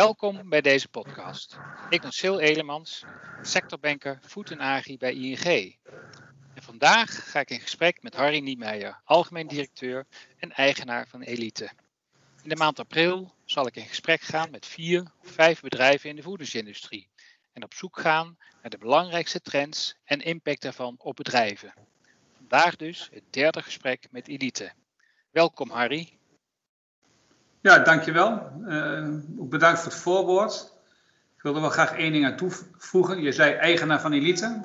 Welkom bij deze podcast. Ik ben Sil Elemans, sectorbanker Food en Agri bij ING. En vandaag ga ik in gesprek met Harry Niemeyer, algemeen directeur en eigenaar van Elite. In de maand april zal ik in gesprek gaan met vier of vijf bedrijven in de voedingsindustrie en op zoek gaan naar de belangrijkste trends en impact daarvan op bedrijven. Vandaag dus het derde gesprek met Elite. Welkom Harry. Ja, dankjewel. Uh, ook bedankt voor het voorwoord. Ik wilde wel graag één ding aan toevoegen. Je zei eigenaar van Elite.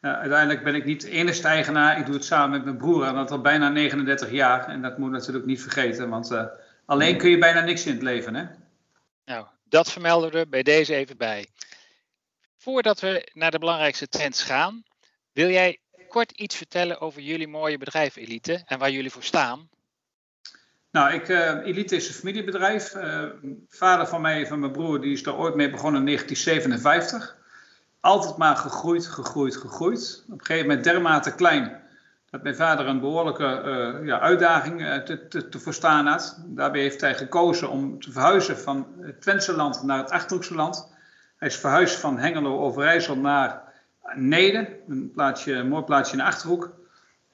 Uh, uiteindelijk ben ik niet de enige eigenaar. Ik doe het samen met mijn broer en dat al bijna 39 jaar. En dat moet natuurlijk niet vergeten, want uh, alleen kun je bijna niks in het leven. Hè? Nou, dat vermelden we bij deze even bij. Voordat we naar de belangrijkste trends gaan, wil jij kort iets vertellen over jullie mooie bedrijf Elite en waar jullie voor staan? Nou, ik, uh, Elite is een familiebedrijf. Uh, vader van mij, van mijn broer, die is daar ooit mee begonnen in 1957. Altijd maar gegroeid, gegroeid, gegroeid. Op een gegeven moment dermate klein dat mijn vader een behoorlijke uh, ja, uitdaging te, te, te, verstaan had. Daarbij heeft hij gekozen om te verhuizen van het Twentse land naar het Achterhoekse land. Hij is verhuisd van Hengelo Overijssel naar Neden, een, plaatsje, een mooi plaatsje in de Achterhoek.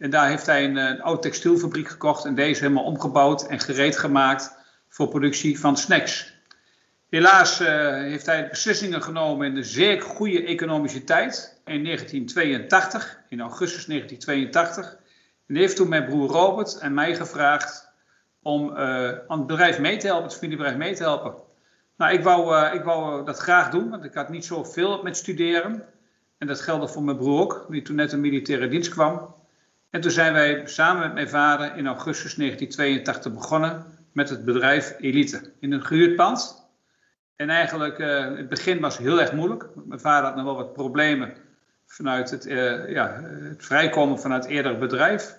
En daar heeft hij een, oude textielfabriek gekocht en deze helemaal omgebouwd en gereed gemaakt voor productie van snacks. Helaas uh, heeft hij beslissingen genomen in een zeer goede economische tijd. In 1982, in augustus 1982. En heeft toen mijn broer Robert en mij gevraagd om uh, aan het bedrijf mee te helpen, het familiebedrijf mee te helpen. Nou, ik wou, uh, ik wou dat graag doen, want ik had niet zoveel met studeren. En dat geldde voor mijn broer ook, die toen net een militaire dienst kwam. En toen zijn wij samen met mijn vader in augustus 1982 begonnen met het bedrijf Elite. In een gehuurd pand. En eigenlijk, uh, het begin was heel erg moeilijk. Mijn vader had nog wel wat problemen vanuit het, uh, ja, het vrijkomen vanuit het eerdere bedrijf.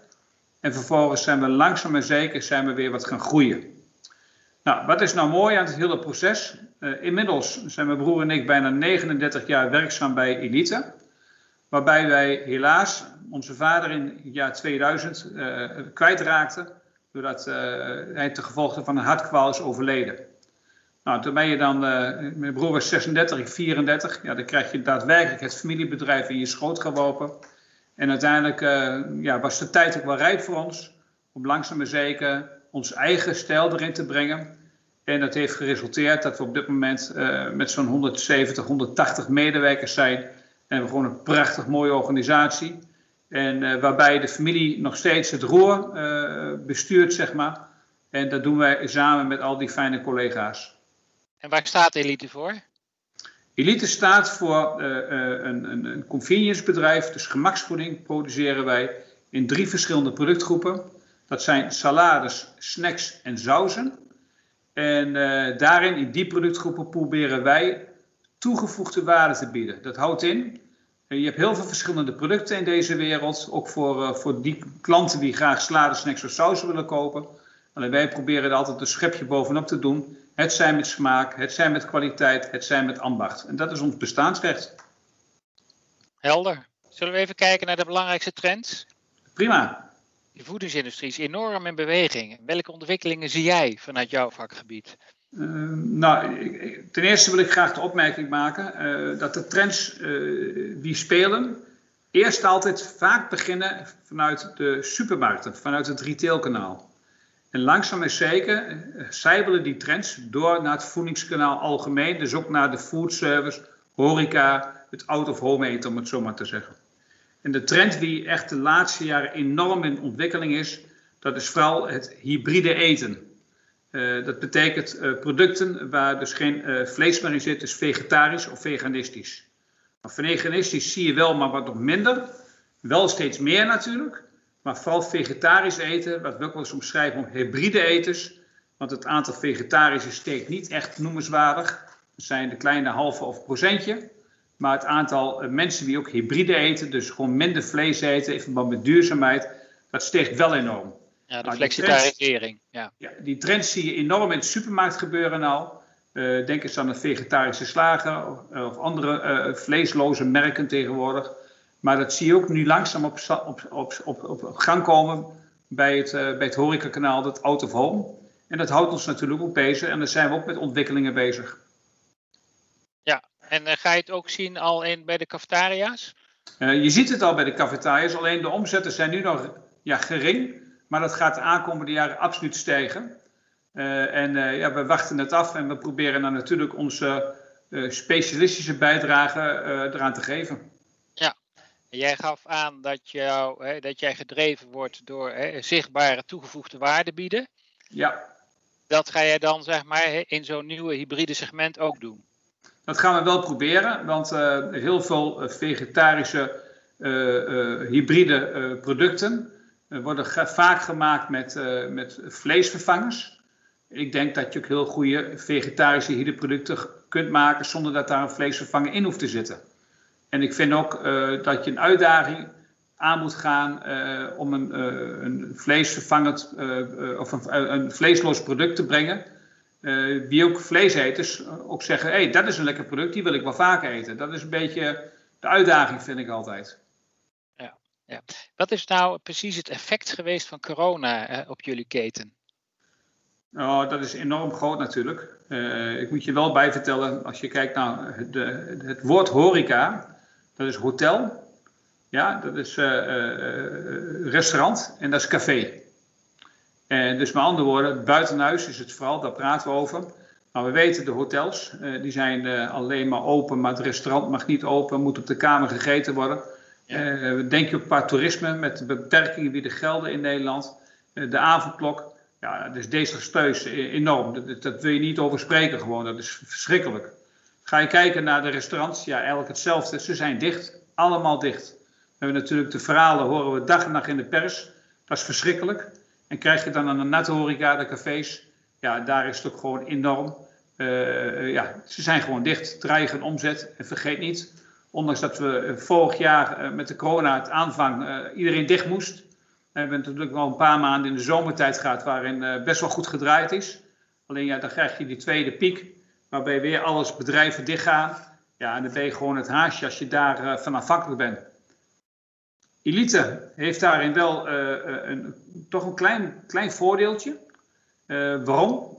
En vervolgens zijn we langzaam en zeker zijn we weer wat gaan groeien. Nou, wat is nou mooi aan het hele proces? Uh, inmiddels zijn mijn broer en ik bijna 39 jaar werkzaam bij Elite. Waarbij wij helaas onze vader in het jaar 2000 uh, kwijtraakten. Doordat uh, hij te gevolge van een hartkwaal is overleden. Nou, toen je dan, uh, mijn broer was 36, ik 34. Ja, dan krijg je daadwerkelijk het familiebedrijf in je schoot geworpen. En uiteindelijk ja, was de tijd ook wel rijp voor ons. Om langzaam maar zeker ons eigen stijl erin te brengen. En dat heeft geresulteerd dat we op dit moment met zo'n 170, 180 medewerkers zijn en we gewoon een prachtig mooie organisatie. En uh, waarbij de familie nog steeds het roer uh, bestuurt, zeg maar. En dat doen wij samen met al die fijne collega's. En waar staat Elite voor? Elite staat voor uh, een, een, een convenience bedrijf, dus gemaksvoeding produceren wij in drie verschillende productgroepen. Dat zijn salades, snacks en sauzen. En daarin, in die productgroepen, proberen wij toegevoegde waarde te bieden. Dat houdt in, je hebt heel veel verschillende producten in deze wereld, ook voor, uh, voor die klanten die graag salade, snacks of sausen willen kopen. Alleen wij proberen er altijd een schepje bovenop te doen. Het zijn met smaak, het zijn met kwaliteit, het zijn met ambacht. En dat is ons bestaansrecht. Helder. Zullen we even kijken naar de belangrijkste trends? Prima. De voedingsindustrie is enorm in beweging. Welke ontwikkelingen zie jij vanuit jouw vakgebied? Uh, nou, ten eerste wil ik graag de opmerking maken uh, dat de trends uh, die spelen, eerst altijd vaak beginnen vanuit de supermarkten, vanuit het retailkanaal. En langzaam en zeker zijbelen die trends door naar het voedingskanaal algemeen, dus ook naar de foodservice, horeca, het out-of-home eten, om het zo maar te zeggen. En de trend die echt de laatste jaren enorm in ontwikkeling is, dat is vooral het hybride eten. Uh, dat betekent uh, producten waar dus geen uh, vlees meer in zit, dus vegetarisch of veganistisch. Maar veganistisch zie je wel, maar wat nog minder. Wel steeds meer natuurlijk. Maar vooral vegetarisch eten, wat we ook wel eens omschrijven om hybride eters. Want het aantal vegetarische steekt niet echt noemenswaardig. Dat zijn de kleine halve of procentje. Maar het aantal mensen die ook hybride eten, dus gewoon minder vlees eten in verband met duurzaamheid, dat steegt wel enorm. Ja, de flexitarisering. Ja. ja. die trends zie je enorm in de supermarkt gebeuren al. Uh, denk eens aan de vegetarische slager of, of andere uh, vleesloze merken tegenwoordig. Maar dat zie je ook nu langzaam op, op, op, op, op gang komen bij het, uh, bij het horecakanaal, dat out of home. En dat houdt ons natuurlijk ook bezig en daar zijn we ook met ontwikkelingen bezig. En ga je het ook zien al in, bij de cafetaria's? je ziet het al bij de cafetaria's, alleen de omzetten zijn nu nog ja, gering. Maar dat gaat de aankomende jaren absoluut stijgen. en ja, we wachten het af en we proberen dan natuurlijk onze specialistische bijdrage eraan te geven. Jij gaf aan dat, jou, hè, dat jij gedreven wordt door hè, zichtbare toegevoegde waarde bieden. Ja. Dat ga jij dan zeg maar in zo'n nieuwe hybride segment ook doen? Dat gaan we wel proberen, want heel veel eh, vegetarische hybride producten worden vaak gemaakt met, met vleesvervangers. Ik denk dat je ook heel goede vegetarische hybride producten kunt maken zonder dat daar een vleesvervanger in hoeft te zitten. En ik vind ook uh, dat je een uitdaging aan moet gaan om een, een vleesvervangend of een, een, vleesloos product te brengen. wie ook vleeseters ook zeggen, hé, hey, dat is een lekker product, die wil ik wel vaker eten. Dat is een beetje de uitdaging, vind ik altijd. Ja. Wat is nou precies het effect geweest van corona op jullie keten? Oh, dat is enorm groot natuurlijk. ik moet je wel bijvertellen, als je kijkt naar de, het woord horeca, dat is hotel, ja, dat is uh, restaurant en dat is café. En dus met andere woorden, buitenhuis is het vooral, daar praten we over. Maar we weten, de hotels, die zijn alleen maar open, maar het restaurant mag niet open, moet op de kamer gegeten worden. Ja. denk je op qua toerisme met de beperkingen die er gelden in Nederland. de avondklok, ja, dus desastreus, enorm. Dat, dat wil je niet over spreken gewoon, dat is verschrikkelijk. Ga je kijken naar de restaurants, ja, eigenlijk hetzelfde. Ze zijn dicht, allemaal dicht. We hebben natuurlijk de verhalen, horen we dag en nacht in de pers. Dat is verschrikkelijk. En krijg je dan aan de natte horeca, de cafés, ja, daar is het ook gewoon enorm. Uh, ja, ze zijn gewoon dicht, dreigen omzet. En vergeet niet, ondanks dat we eh, vorig jaar uh, met de corona het aanvang uh, iedereen dicht moest. We hebben natuurlijk al een paar maanden in de zomertijd gehad waarin best wel goed gedraaid is. Alleen ja, dan krijg je die tweede piek waarbij weer alles bedrijven dichtgaan. Ja, en dan ben je gewoon het haasje als je daar van afhankelijk bent. Elite heeft daarin wel een, toch een klein, klein voordeeltje. Waarom?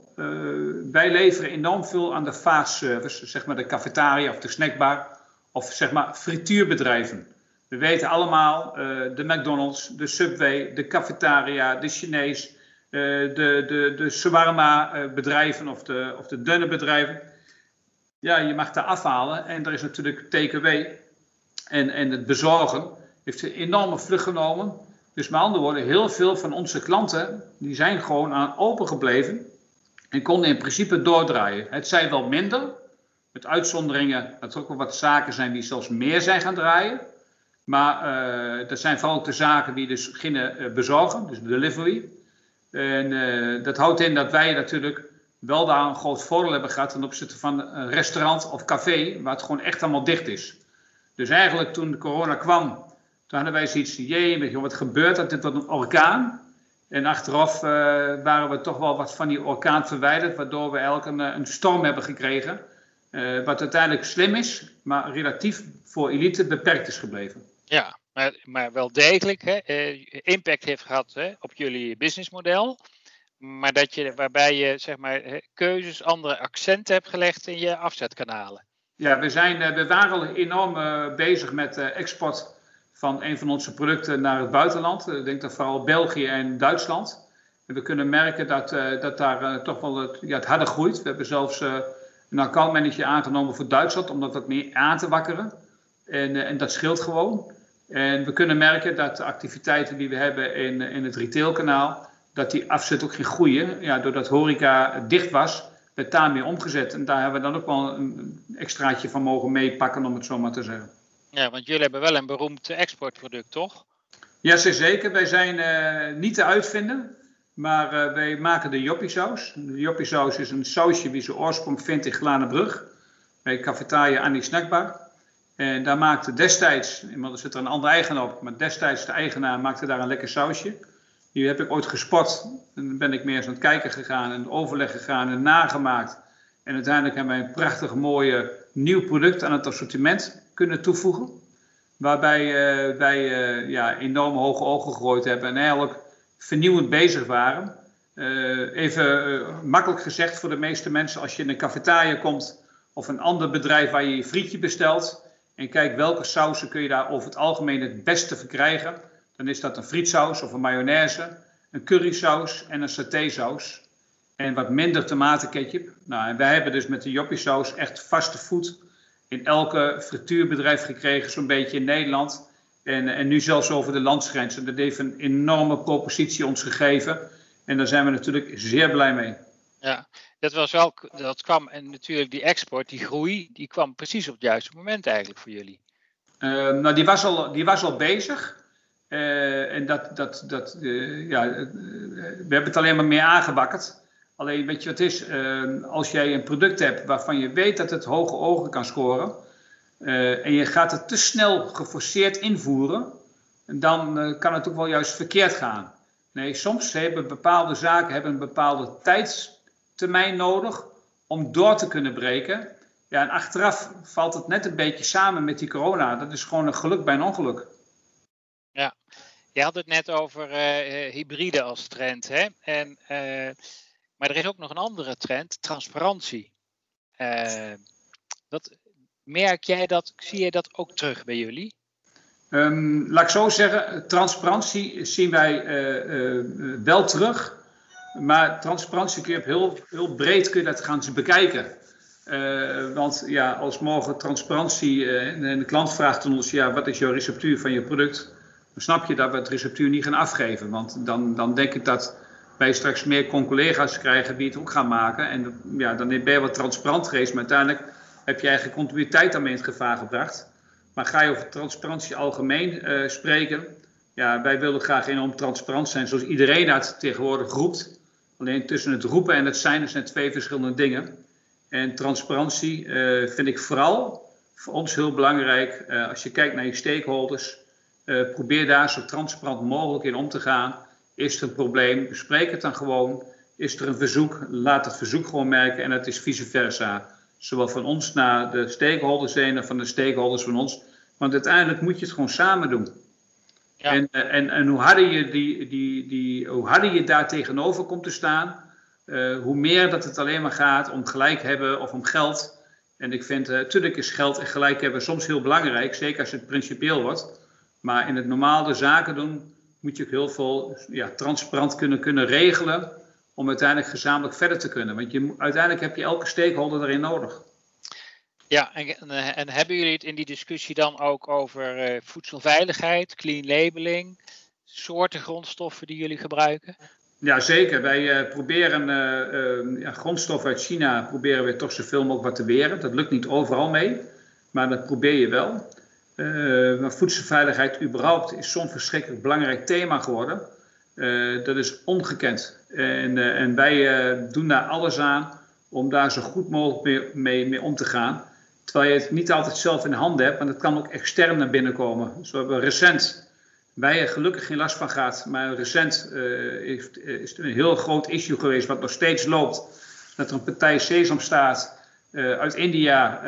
wij leveren enorm veel aan de fast service, zeg maar de cafetaria of de snackbar, of zeg maar frituurbedrijven. We weten allemaal, de McDonald's, de Subway, de cafetaria, de Chinees, de, de, de shawarma-bedrijven of de, of de dunne Ja, je mag daar afhalen en er is natuurlijk TKW en, en het bezorgen heeft een enorme vlucht genomen. Dus met andere woorden, heel veel van onze klanten die zijn gewoon aan open gebleven en konden in principe doordraaien. Het zijn wel minder, met uitzonderingen dat er ook wel wat zaken zijn die zelfs meer zijn gaan draaien. Maar uh, dat zijn vooral de zaken die dus gingen uh, bezorgen, dus delivery. En uh, dat houdt in dat wij natuurlijk wel daar een groot voordeel hebben gehad ten opzichte van een restaurant of café, waar het gewoon echt allemaal dicht is. Dus eigenlijk toen de corona kwam, toen hadden wij zoiets, jee, wat gebeurt dat? Dit wordt een orkaan. En achteraf waren we toch wel wat van die orkaan verwijderd, waardoor we eigenlijk een, een storm hebben gekregen. Uh, wat uiteindelijk slim is, maar relatief voor elite beperkt is gebleven. Ja, maar, maar wel degelijk hè, eh, impact heeft gehad hè, op jullie businessmodel. Maar dat je, waarbij je zeg maar, keuzes, andere accenten hebt gelegd in je afzetkanalen. Ja, we, zijn, eh, we waren al enorm uh, bezig met uh, export van een van onze producten naar het buitenland. Ik denk dat vooral België en Duitsland. En we kunnen merken dat, uh, dat daar toch wel het, ja, het harder groeit. We hebben zelfs een accountmanager aangenomen voor Duitsland om dat wat meer aan te wakkeren. En, en dat scheelt gewoon. En we kunnen merken dat de activiteiten die we hebben in, in het retailkanaal, dat die afzet ook ging groeien. Ja, doordat horeca dicht was, werd daarmee omgezet. En daar hebben we dan ook wel een extraatje van mogen meepakken, om het zo maar te zeggen. Ja, want jullie hebben wel een beroemd exportproduct, toch? Ja, zeker. Wij zijn uh, niet te uitvinden, maar uh, wij maken de joppiesaus. De joppiesaus is een sausje die zijn oorsprong vindt in Glanenbrug, bij Cafetaria Annie Snackbar. En daar maakte destijds, inmiddels zit er een andere eigenaar op, maar destijds de eigenaar maakte daar een lekker sausje. Die heb ik ooit gespot. En dan ben ik meer eens aan het kijken gegaan en overleg gegaan en nagemaakt. En uiteindelijk hebben wij een prachtig mooie nieuw product aan het assortiment kunnen toevoegen. Waarbij uh, wij uh, ja, enorm hoge ogen gegooid hebben en eigenlijk vernieuwend bezig waren. Uh, even makkelijk gezegd voor de meeste mensen, als je in een cafetaria komt of een ander bedrijf waar je je frietje bestelt. En kijk welke sausen kun je daar over het algemeen het beste verkrijgen. Dan is dat een frietsaus of een mayonaise, een currysaus en een satésaus. En wat minder tomatenketchup. Nou, en wij hebben dus met de joppie saus echt vaste voet in elke frituurbedrijf gekregen, zo'n beetje in Nederland. En, en nu zelfs over de landsgrenzen. Dat heeft een enorme propositie ons gegeven. En daar zijn we natuurlijk zeer blij mee. Ja, dat was wel, dat kwam en natuurlijk die export, die groei, die kwam precies op het juiste moment eigenlijk voor jullie. Uh, nou, die was al, die was al bezig. Uh, en dat, dat, dat uh, ja, we hebben het alleen maar meer aangebakkerd. Alleen weet je wat het is, als jij een product hebt waarvan je weet dat het hoge ogen kan scoren. En je gaat het te snel geforceerd invoeren. Dan kan het ook wel juist verkeerd gaan. Nee, soms hebben bepaalde zaken hebben een bepaalde tijdstermijn nodig om door te kunnen breken. Ja, en achteraf valt het net een beetje samen met die corona. Dat is gewoon een geluk bij een ongeluk. Ja, je had het net over uh, hybride als trend. Hè? En, maar er is ook nog een andere trend, transparantie. Dat, merk jij dat, zie je dat ook terug bij jullie? Um, laat ik zo zeggen, transparantie zien wij uh, uh, wel terug. Maar transparantie kun je op heel, heel breed kun je dat gaan bekijken. Uh, want ja, als morgen transparantie en de klant vraagt aan ons, ja, wat is jouw receptuur van je product? Dan snap je dat we het receptuur niet gaan afgeven. Want dan, dan denk ik dat wij straks meer collega's krijgen die het ook gaan maken. En ja, dan ben je wat transparant geweest, maar uiteindelijk heb je eigen continuïteit daarmee in het gevaar gebracht. Maar ga je over transparantie algemeen uh, spreken? Ja, wij willen graag enorm transparant zijn, zoals iedereen dat tegenwoordig roept. Alleen tussen het roepen en het zijn zijn twee verschillende dingen. En transparantie uh, vind ik vooral voor ons heel belangrijk. Uh, als je kijkt naar je stakeholders, probeer daar zo transparant mogelijk in om te gaan. Is er een probleem? Bespreek het dan gewoon. Is er een verzoek? Laat het verzoek gewoon merken en het is vice versa zowel van ons naar de stakeholders heen en van de stakeholders van ons. Want uiteindelijk moet je het gewoon samen doen. Ja. En, eh, en, en hoe, harder je die, die, die, hoe harder je daar tegenover komt te staan, uh, hoe meer dat het alleen maar gaat om gelijk hebben of om geld. En ik vind, uh, natuurlijk is geld en gelijk hebben soms heel belangrijk, zeker als het principieel wordt. Maar in het normale zaken doen moet je ook heel veel ja, transparant kunnen, kunnen regelen om uiteindelijk gezamenlijk verder te kunnen. Want je, uiteindelijk heb je elke stakeholder erin nodig. Ja, en, en, hebben jullie het in die discussie dan ook over uh, voedselveiligheid, clean labeling, soorten grondstoffen die jullie gebruiken? Ja, zeker. Wij uh, proberen uh, ja, grondstoffen uit China proberen we toch zoveel mogelijk wat te weren. Dat lukt niet overal mee, maar dat probeer je wel. maar voedselveiligheid überhaupt is zo'n verschrikkelijk belangrijk thema geworden. Dat is ongekend. En, en wij doen daar alles aan om daar zo goed mogelijk mee, mee om te gaan. Terwijl je het niet altijd zelf in de handen hebt, want het kan ook extern naar binnen komen. Zo dus hebben we recent, wij er gelukkig geen last van gehad, maar recent is, het een heel groot issue geweest, wat nog steeds loopt. Dat er een partij Sesamstaat uit India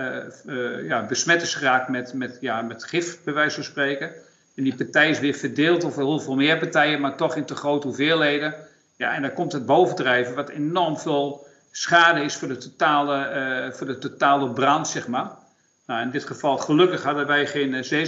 ja, besmet is geraakt met, met, ja, met gif, bij wijze van spreken. En die partij is weer verdeeld over heel veel meer partijen, maar toch in te grote hoeveelheden. Ja, en dan komt het bovendrijven, wat enorm veel schade is voor de totale, uh, voor de totale brand, zeg maar. Nou, in dit geval, gelukkig hadden wij geen uh,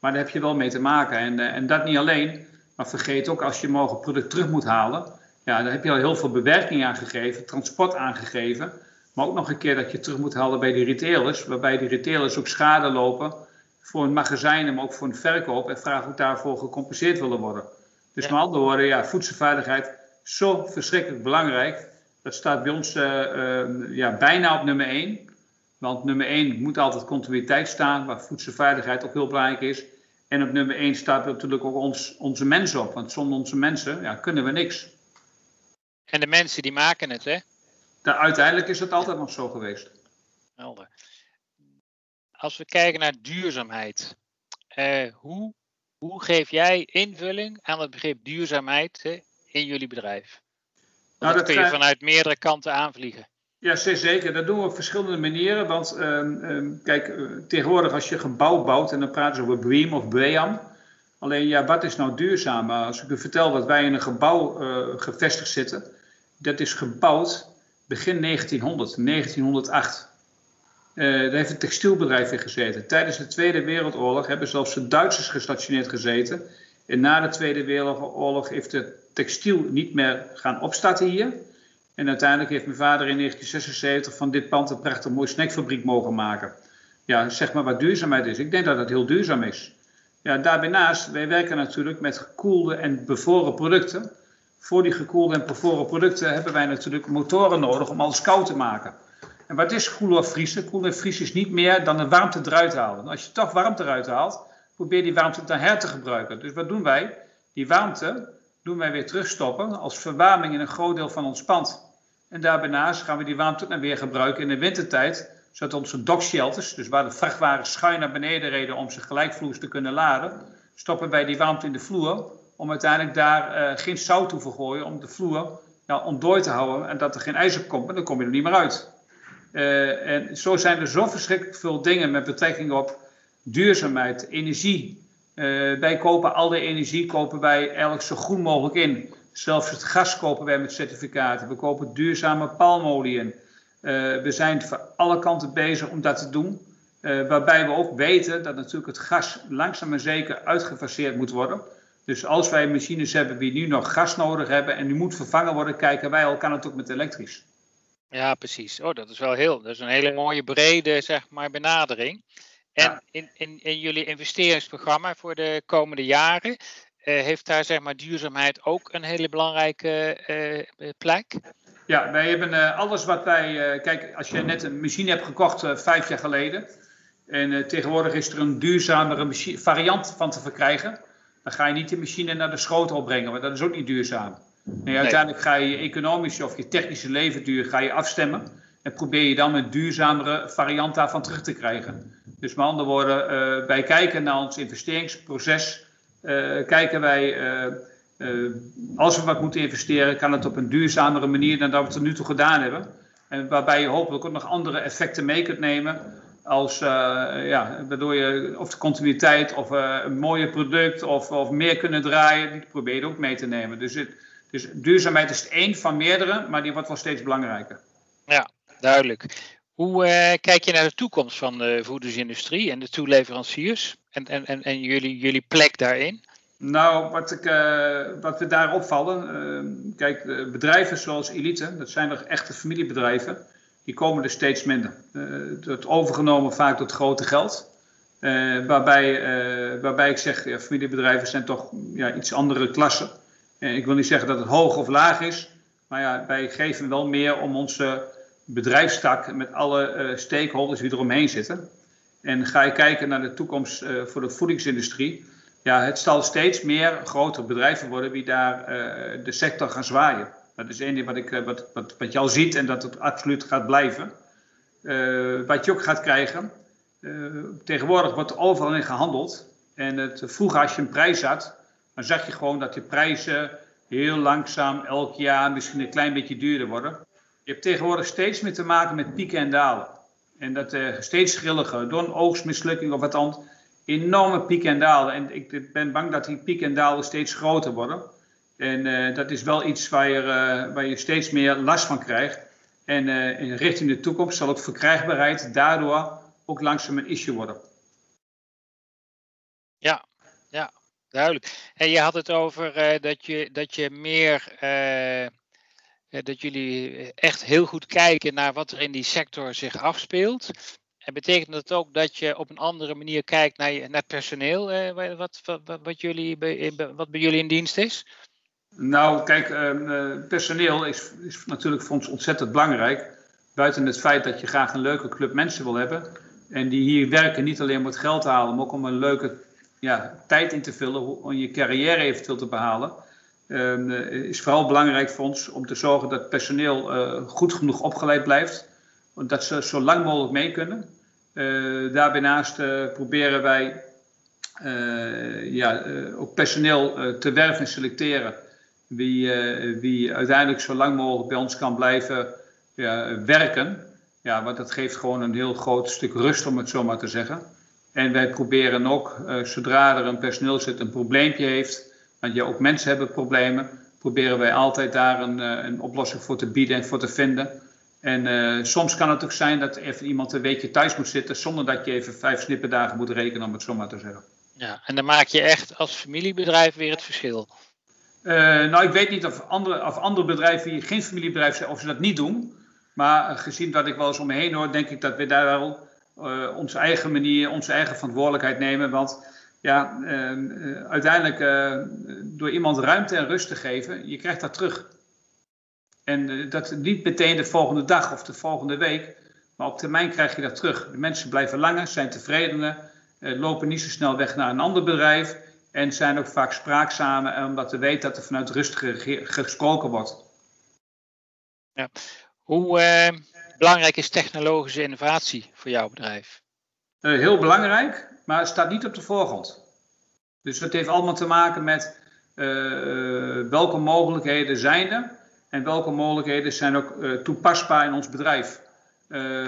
maar daar heb je wel mee te maken. En, uh, en dat niet alleen, maar vergeet ook als je morgen product terug moet halen. Ja, daar heb je al heel veel bewerking aan gegeven, transport aangegeven. Maar ook nog een keer dat je terug moet halen bij die retailers, waarbij die retailers ook schade lopen voor een magazijn, maar ook voor een verkoop en vragen ook daarvoor gecompenseerd willen worden. Dus ja. met andere woorden, ja, voedselveiligheid zo verschrikkelijk belangrijk. Dat staat bij ons uh, uh, ja, bijna op nummer 1. Want nummer 1 moet altijd continuïteit staan, waar voedselveiligheid ook heel belangrijk is. En op nummer 1 staat natuurlijk ook ons, onze mensen op. Want zonder onze mensen ja, kunnen we niks. En de mensen die maken het, hè? Uiteindelijk is het altijd nog zo geweest. Helder. Als we kijken naar duurzaamheid. Uh, hoe, hoe geef jij invulling aan het begrip duurzaamheid hè, in jullie bedrijf? Nou, dat, dat kun je vanuit meerdere kanten aanvliegen. Ja, zeker. Dat doen we op verschillende manieren. Want um, um, kijk, uh, tegenwoordig als je een gebouw bouwt en dan praten ze over BREEAM of BREEAM. Alleen ja, wat is nou duurzaam? Als ik u vertel dat wij in een gebouw uh, gevestigd zitten, dat is gebouwd begin 1900, 1908. Daar heeft een textielbedrijf in gezeten. Tijdens de Tweede Wereldoorlog hebben zelfs de Duitsers gestationeerd gezeten. En na de Tweede Wereldoorlog heeft de textiel niet meer gaan opstarten hier. En uiteindelijk heeft mijn vader in 1976 van dit pand een prachtig mooie snackfabriek mogen maken. Ja, zeg maar wat duurzaamheid is. Ik denk dat dat heel duurzaam is. Ja, daarnaast, wij werken natuurlijk met gekoelde en bevroren producten. Voor die gekoelde en bevroren producten hebben wij natuurlijk motoren nodig om alles koud te maken. En wat is koelen of vriezen? Koelen en vriezen is niet meer dan de warmte eruit halen. als je toch warmte eruit haalt, probeer die warmte dan her te gebruiken. Dus wat doen wij? Die warmte doen wij weer terugstoppen als verwarming in een groot deel van ons pand. En daarnaast gaan we die warmte dan weer gebruiken in de wintertijd, zodat onze dockshelters, dus waar de vrachtwagens schuin naar beneden reden om ze gelijkvloers te kunnen laden, stoppen wij die warmte in de vloer om uiteindelijk daar uh, geen zout toe te gooien om de vloer ja, ontdooid te houden en dat er geen ijzer komt, en dan kom je er niet meer uit. Uh, en zo zijn er zo verschrikkelijk veel dingen met betrekking op duurzaamheid, energie. Uh, wij kopen al de energie kopen wij eigenlijk zo groen mogelijk in. Zelfs het gas kopen wij met certificaten. We kopen duurzame palmolie in. Uh, we zijn van alle kanten bezig om dat te doen. Waarbij we ook weten dat natuurlijk het gas langzaam maar zeker uitgefaseerd moet worden. Dus als wij machines hebben die nu nog gas nodig hebben en die moet vervangen worden, kijken wij al, kan het ook met elektrisch. Ja, precies. Oh, dat is wel heel, dat is een hele mooie brede, zeg maar, benadering. En in, in, in jullie investeringsprogramma voor de komende jaren, uh, heeft daar zeg maar duurzaamheid ook een hele belangrijke uh, plek? Ja, wij hebben uh, alles wat wij. kijk, als je net een machine hebt gekocht vijf jaar geleden. En tegenwoordig is er een duurzamere variant van te verkrijgen. Dan ga je niet de machine naar de schotel brengen, want dat is ook niet duurzaam. Nee, uiteindelijk ga je je economische of je technische levensduur ga je afstemmen. En probeer je dan een duurzamere variant daarvan terug te krijgen. Dus met andere woorden, uh, wij kijken naar ons investeringsproces. Uh, kijken wij, uh, als we wat moeten investeren, kan het op een duurzamere manier dan dat we het tot nu toe gedaan hebben. En waarbij je hopelijk ook nog andere effecten mee kunt nemen. Als, ja, waardoor je of de continuïteit of een mooier product of, of meer kunnen draaien, die probeer je ook mee te nemen. Dus, het, dus duurzaamheid is één van meerdere, maar die wordt wel steeds belangrijker. Ja, duidelijk. Hoe uh, kijk je naar de toekomst van de voedingsindustrie en de toeleveranciers en, en, en, en jullie, jullie plek daarin? Nou, wat, ik, uh, wat we daar opvallen, uh, kijk, bedrijven zoals Elite, dat zijn nog echte familiebedrijven, die komen er steeds minder. het overgenomen vaak door het grote geld. waarbij, waarbij ik zeg, ja, familiebedrijven zijn toch ja, iets andere klassen. Ik wil niet zeggen dat het hoog of laag is, maar ja, wij geven wel meer om onze bedrijfstak met alle uh, stakeholders die eromheen zitten. En ga je kijken naar de toekomst uh, voor de voedingsindustrie. Ja, het zal steeds meer grotere bedrijven worden die daar de sector gaan zwaaien. Dat is één ding wat, ik, wat, wat, wat je al ziet en dat het absoluut gaat blijven. wat je ook gaat krijgen. tegenwoordig wordt overal in gehandeld. En het, vroeger als je een prijs had, dan zag je gewoon dat de prijzen heel langzaam elk jaar misschien een klein beetje duurder worden. Je hebt tegenwoordig steeds meer te maken met pieken en dalen. En dat uh, steeds grilliger, door een oogstmislukking of wat dan, enorme pieken en dalen. En ik ben bang dat die pieken en dalen steeds groter worden. En uh, dat is wel iets waar je, uh, waar je steeds meer last van krijgt. En in richting de toekomst zal ook verkrijgbaarheid daardoor ook langzaam een issue worden. Ja, duidelijk. En je had het over dat, je, dat je meer dat jullie echt heel goed kijken naar wat er in die sector zich afspeelt. En betekent dat ook dat je op een andere manier kijkt naar, je, personeel, eh, wat, wat, wat, jullie, wat bij jullie in dienst is? Nou, kijk, uh, personeel is, is natuurlijk voor ons ontzettend belangrijk. Buiten het feit dat je graag een leuke club mensen wil hebben. En die hier werken niet alleen om het geld te halen, maar ook om een leuke ja, tijd in te vullen om je carrière eventueel te behalen. Ehm, is vooral belangrijk voor ons om te zorgen dat personeel uh, goed genoeg opgeleid blijft. Dat ze zo lang mogelijk mee kunnen. Uh, daarnaast proberen wij ja, ook personeel te werven en selecteren. Wie, wie uiteindelijk zo lang mogelijk bij ons kan blijven werken. Ja, want dat geeft gewoon een heel groot stuk rust, om het zo maar te zeggen. En wij proberen ook, zodra er een personeel zit een probleempje heeft, want ja, ook mensen hebben problemen. Proberen wij altijd daar een, eh, een oplossing voor te bieden en voor te vinden. En soms kan het ook zijn dat even iemand een weekje thuis moet zitten zonder dat je even vijf snipperdagen moet rekenen, om het zo maar te zeggen. Ja, en dan maak je echt als familiebedrijf weer het verschil. nou, ik weet niet of andere, of andere bedrijven die geen familiebedrijf zijn, of ze dat niet doen. Maar gezien wat ik wel eens om me heen hoor, denk ik dat we daar wel onze eigen manier, onze eigen verantwoordelijkheid nemen. Want ja, ehm, eh, uiteindelijk uh, door iemand ruimte en rust te geven, je krijgt dat terug. En uh, dat niet meteen de volgende dag of de volgende week, maar op termijn krijg je dat terug. De mensen blijven langer, zijn tevredener, lopen niet zo snel weg naar een ander bedrijf en zijn ook vaak spraakzamer, omdat ze weten dat er vanuit rust gesproken wordt. Ja. Hoe belangrijk is technologische innovatie voor jouw bedrijf? heel belangrijk maar het staat niet op de voorgrond. Dus het heeft allemaal te maken met uh, welke mogelijkheden zijn er en welke mogelijkheden zijn ook toepasbaar in ons bedrijf.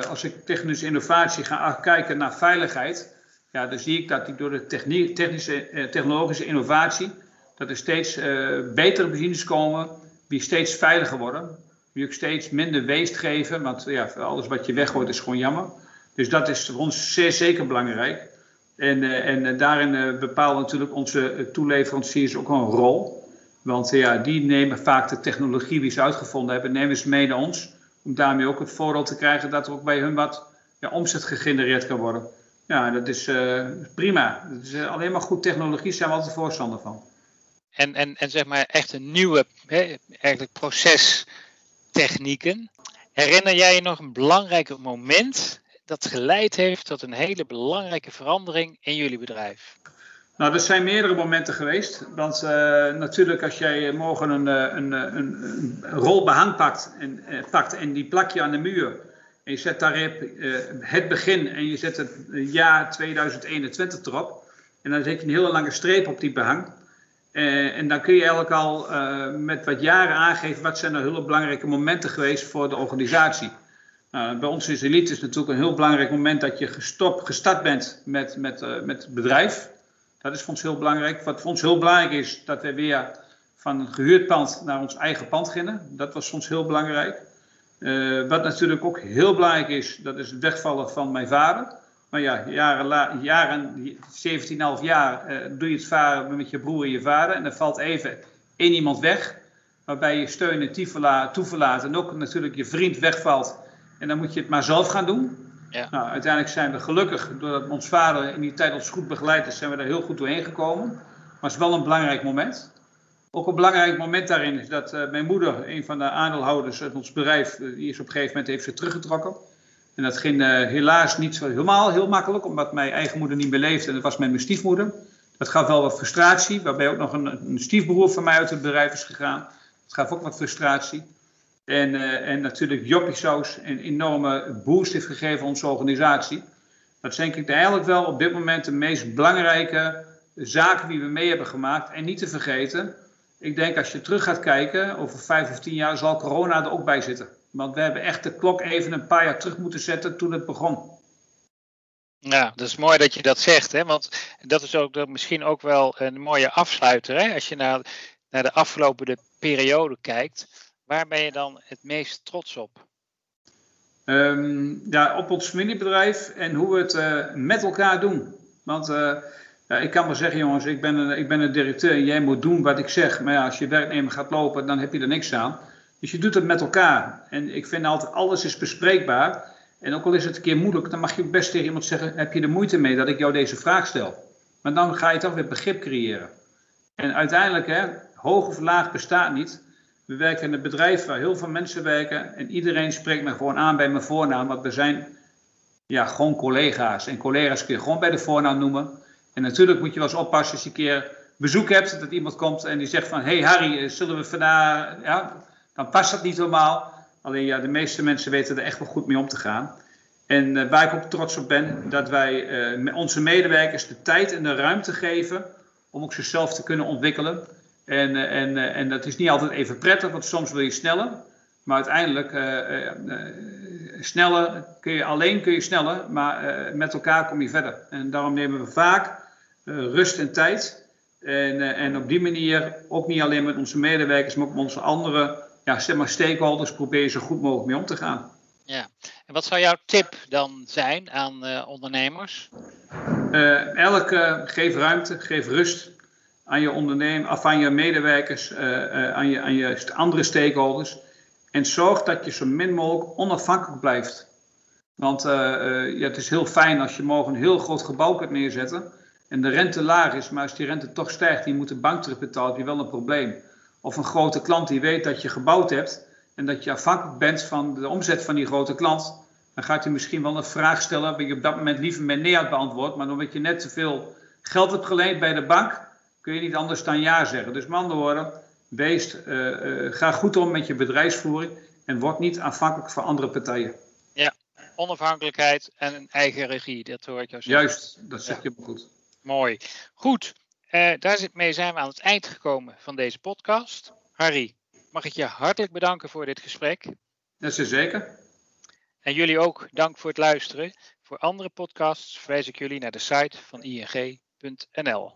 Als ik technische innovatie ga kijken naar veiligheid, ja, dan zie ik dat die door de technische, technologische innovatie, dat er steeds betere machines komen, die steeds veiliger worden, die ook steeds minder weest geven, want ja, alles wat je weggooit is gewoon jammer. Dus dat is voor ons zeer zeker belangrijk. En, uh, en uh, daarin uh, bepalen natuurlijk onze toeleveranciers ook een rol. Want ja, die nemen vaak de technologie die ze uitgevonden hebben, nemen ze mee naar ons. Om daarmee ook het voordeel te krijgen dat er ook bij hun wat ja, omzet gegenereerd kan worden. Ja, dat is prima. Dat is alleen maar goed technologie, zijn we altijd voorstander van. En, en, en zeg maar echt een nieuwe hè, eigenlijk procestechnieken. Herinner jij je nog een belangrijk moment dat geleid heeft tot een hele belangrijke verandering in jullie bedrijf? Nou, er zijn meerdere momenten geweest. Want uh, natuurlijk, als jij morgen een, eh, een, een, een, rol behang pakt en, pakt en die plak je aan de muur. En je zet daarop uh, het begin en je zet het jaar 2021 erop. En dan zet je een hele lange streep op die behang. En dan kun je eigenlijk al met wat jaren aangeven wat zijn er hele belangrijke momenten geweest voor de organisatie. Nou, bij ons is Elite is natuurlijk een heel belangrijk moment dat je gestopt, gestart bent met, met, uh, met het bedrijf. Dat is voor ons heel belangrijk. Wat voor ons heel belangrijk is, dat we weer van een gehuurd pand naar ons eigen pand gingen. Dat was ons heel belangrijk. Wat natuurlijk ook heel belangrijk is, dat is het wegvallen van mijn vader. Maar ja, jaren, jaren 17,5 jaar uh, doe je het varen met je broer en je vader. En dan valt even één iemand weg. Waarbij je steun en toeverlaat en ook natuurlijk je vriend wegvalt en dan moet je het maar zelf gaan doen. Ja. Nou, uiteindelijk zijn we gelukkig, doordat ons vader in die tijd ons goed begeleid is, zijn we daar heel goed doorheen gekomen. Maar het is wel een belangrijk moment. Ook een belangrijk moment daarin is dat uh, mijn moeder, een van de aandeelhouders uit ons bedrijf, uh, die is op een gegeven moment heeft zich teruggetrokken. En dat ging uh, helaas niet zo helemaal heel makkelijk, omdat mijn eigen moeder niet meer leefde en dat was met mijn stiefmoeder. Dat gaf wel wat frustratie, waarbij ook nog een, een stiefbroer van mij uit het bedrijf is gegaan. Dat gaf ook wat frustratie. En, uh, en natuurlijk Joppie Saus een enorme boost heeft gegeven aan onze organisatie. Dat denk ik eigenlijk wel op dit moment de meest belangrijke zaken die we mee hebben gemaakt. En niet te vergeten, ik denk als je terug gaat kijken, over vijf of tien jaar zal corona er ook bij zitten. Want we hebben echt de klok even een paar jaar terug moeten zetten toen het begon. Ja, dat is mooi dat je dat zegt. Hè? Want dat is ook dat misschien ook wel een mooie afsluiter. Hè? Als je naar, naar de afgelopen periode kijkt Waar ben je dan het meest trots op? Um, ja, op ons familiebedrijf en hoe we het uh, met elkaar doen. Want uh, ja, ik kan wel zeggen, jongens, ik ben, een, ik ben een directeur en jij moet doen wat ik zeg. Maar ja, als je werknemer gaat lopen, dan heb je er niks aan. Dus je doet het met elkaar. En ik vind altijd, alles is bespreekbaar. En ook al is het een keer moeilijk, dan mag je best tegen iemand zeggen: Heb je er moeite mee dat ik jou deze vraag stel? Maar dan ga je toch weer begrip creëren. En uiteindelijk, hè, hoog of laag bestaat niet. We werken in een bedrijf waar heel veel mensen werken en iedereen spreekt me gewoon aan bij mijn voornaam, want we zijn ja, gewoon collega's. En collega's kun je gewoon bij de voornaam noemen. En natuurlijk moet je wel eens oppassen als je een keer bezoek hebt, dat iemand komt en die zegt van, hey Harry, eh, zullen we vandaag, ja, dan past dat niet helemaal. Alleen ja, de meeste mensen weten er echt wel goed mee om te gaan. En uh, waar ik ook trots op ben, dat wij uh, onze medewerkers de tijd en de ruimte geven om ook zichzelf te kunnen ontwikkelen. En, eh, en, eh, en dat is niet altijd even prettig, want soms wil je sneller. Maar uiteindelijk, sneller kun je, alleen kun je sneller, maar met elkaar kom je verder. En daarom nemen we vaak rust en tijd. En, en op die manier, ook niet alleen met onze medewerkers, maar ook met onze andere ja, zeg maar stakeholders, proberen zo goed mogelijk mee om te gaan. Ja, en wat zou jouw tip dan zijn aan uh, ondernemers? Uh, elke, geef ruimte, geef rust aan je ondernemer, of aan je medewerkers, uh, aan, je, aan je andere stakeholders. En zorg dat je zo min mogelijk onafhankelijk blijft. Want ja, het is heel fijn als je morgen een heel groot gebouw kunt neerzetten en de rente laag is, maar als die rente toch stijgt, die moet de bank terugbetalen, heb je wel een probleem. Of een grote klant die weet dat je gebouwd hebt en dat je afhankelijk bent van de omzet van die grote klant, dan gaat hij misschien wel een vraag stellen waar je op dat moment liever met nee had beantwoord, maar omdat je net te veel geld hebt geleend bij de bank, kun je niet anders dan ja zeggen. Dus met andere woorden, wees, uh, uh, ga goed om met je bedrijfsvoering en word niet afhankelijk van andere partijen. Ja, onafhankelijkheid en een eigen regie, dat hoor ik jou zeggen. Juist, dat zeg je goed. Mooi. Goed, uh, daarmee zijn we aan het eind gekomen van deze podcast. Harry, mag ik je hartelijk bedanken voor dit gesprek. Dat is zeker. En jullie ook dank voor het luisteren. Voor andere podcasts verwijs ik jullie naar de site van ing.nl.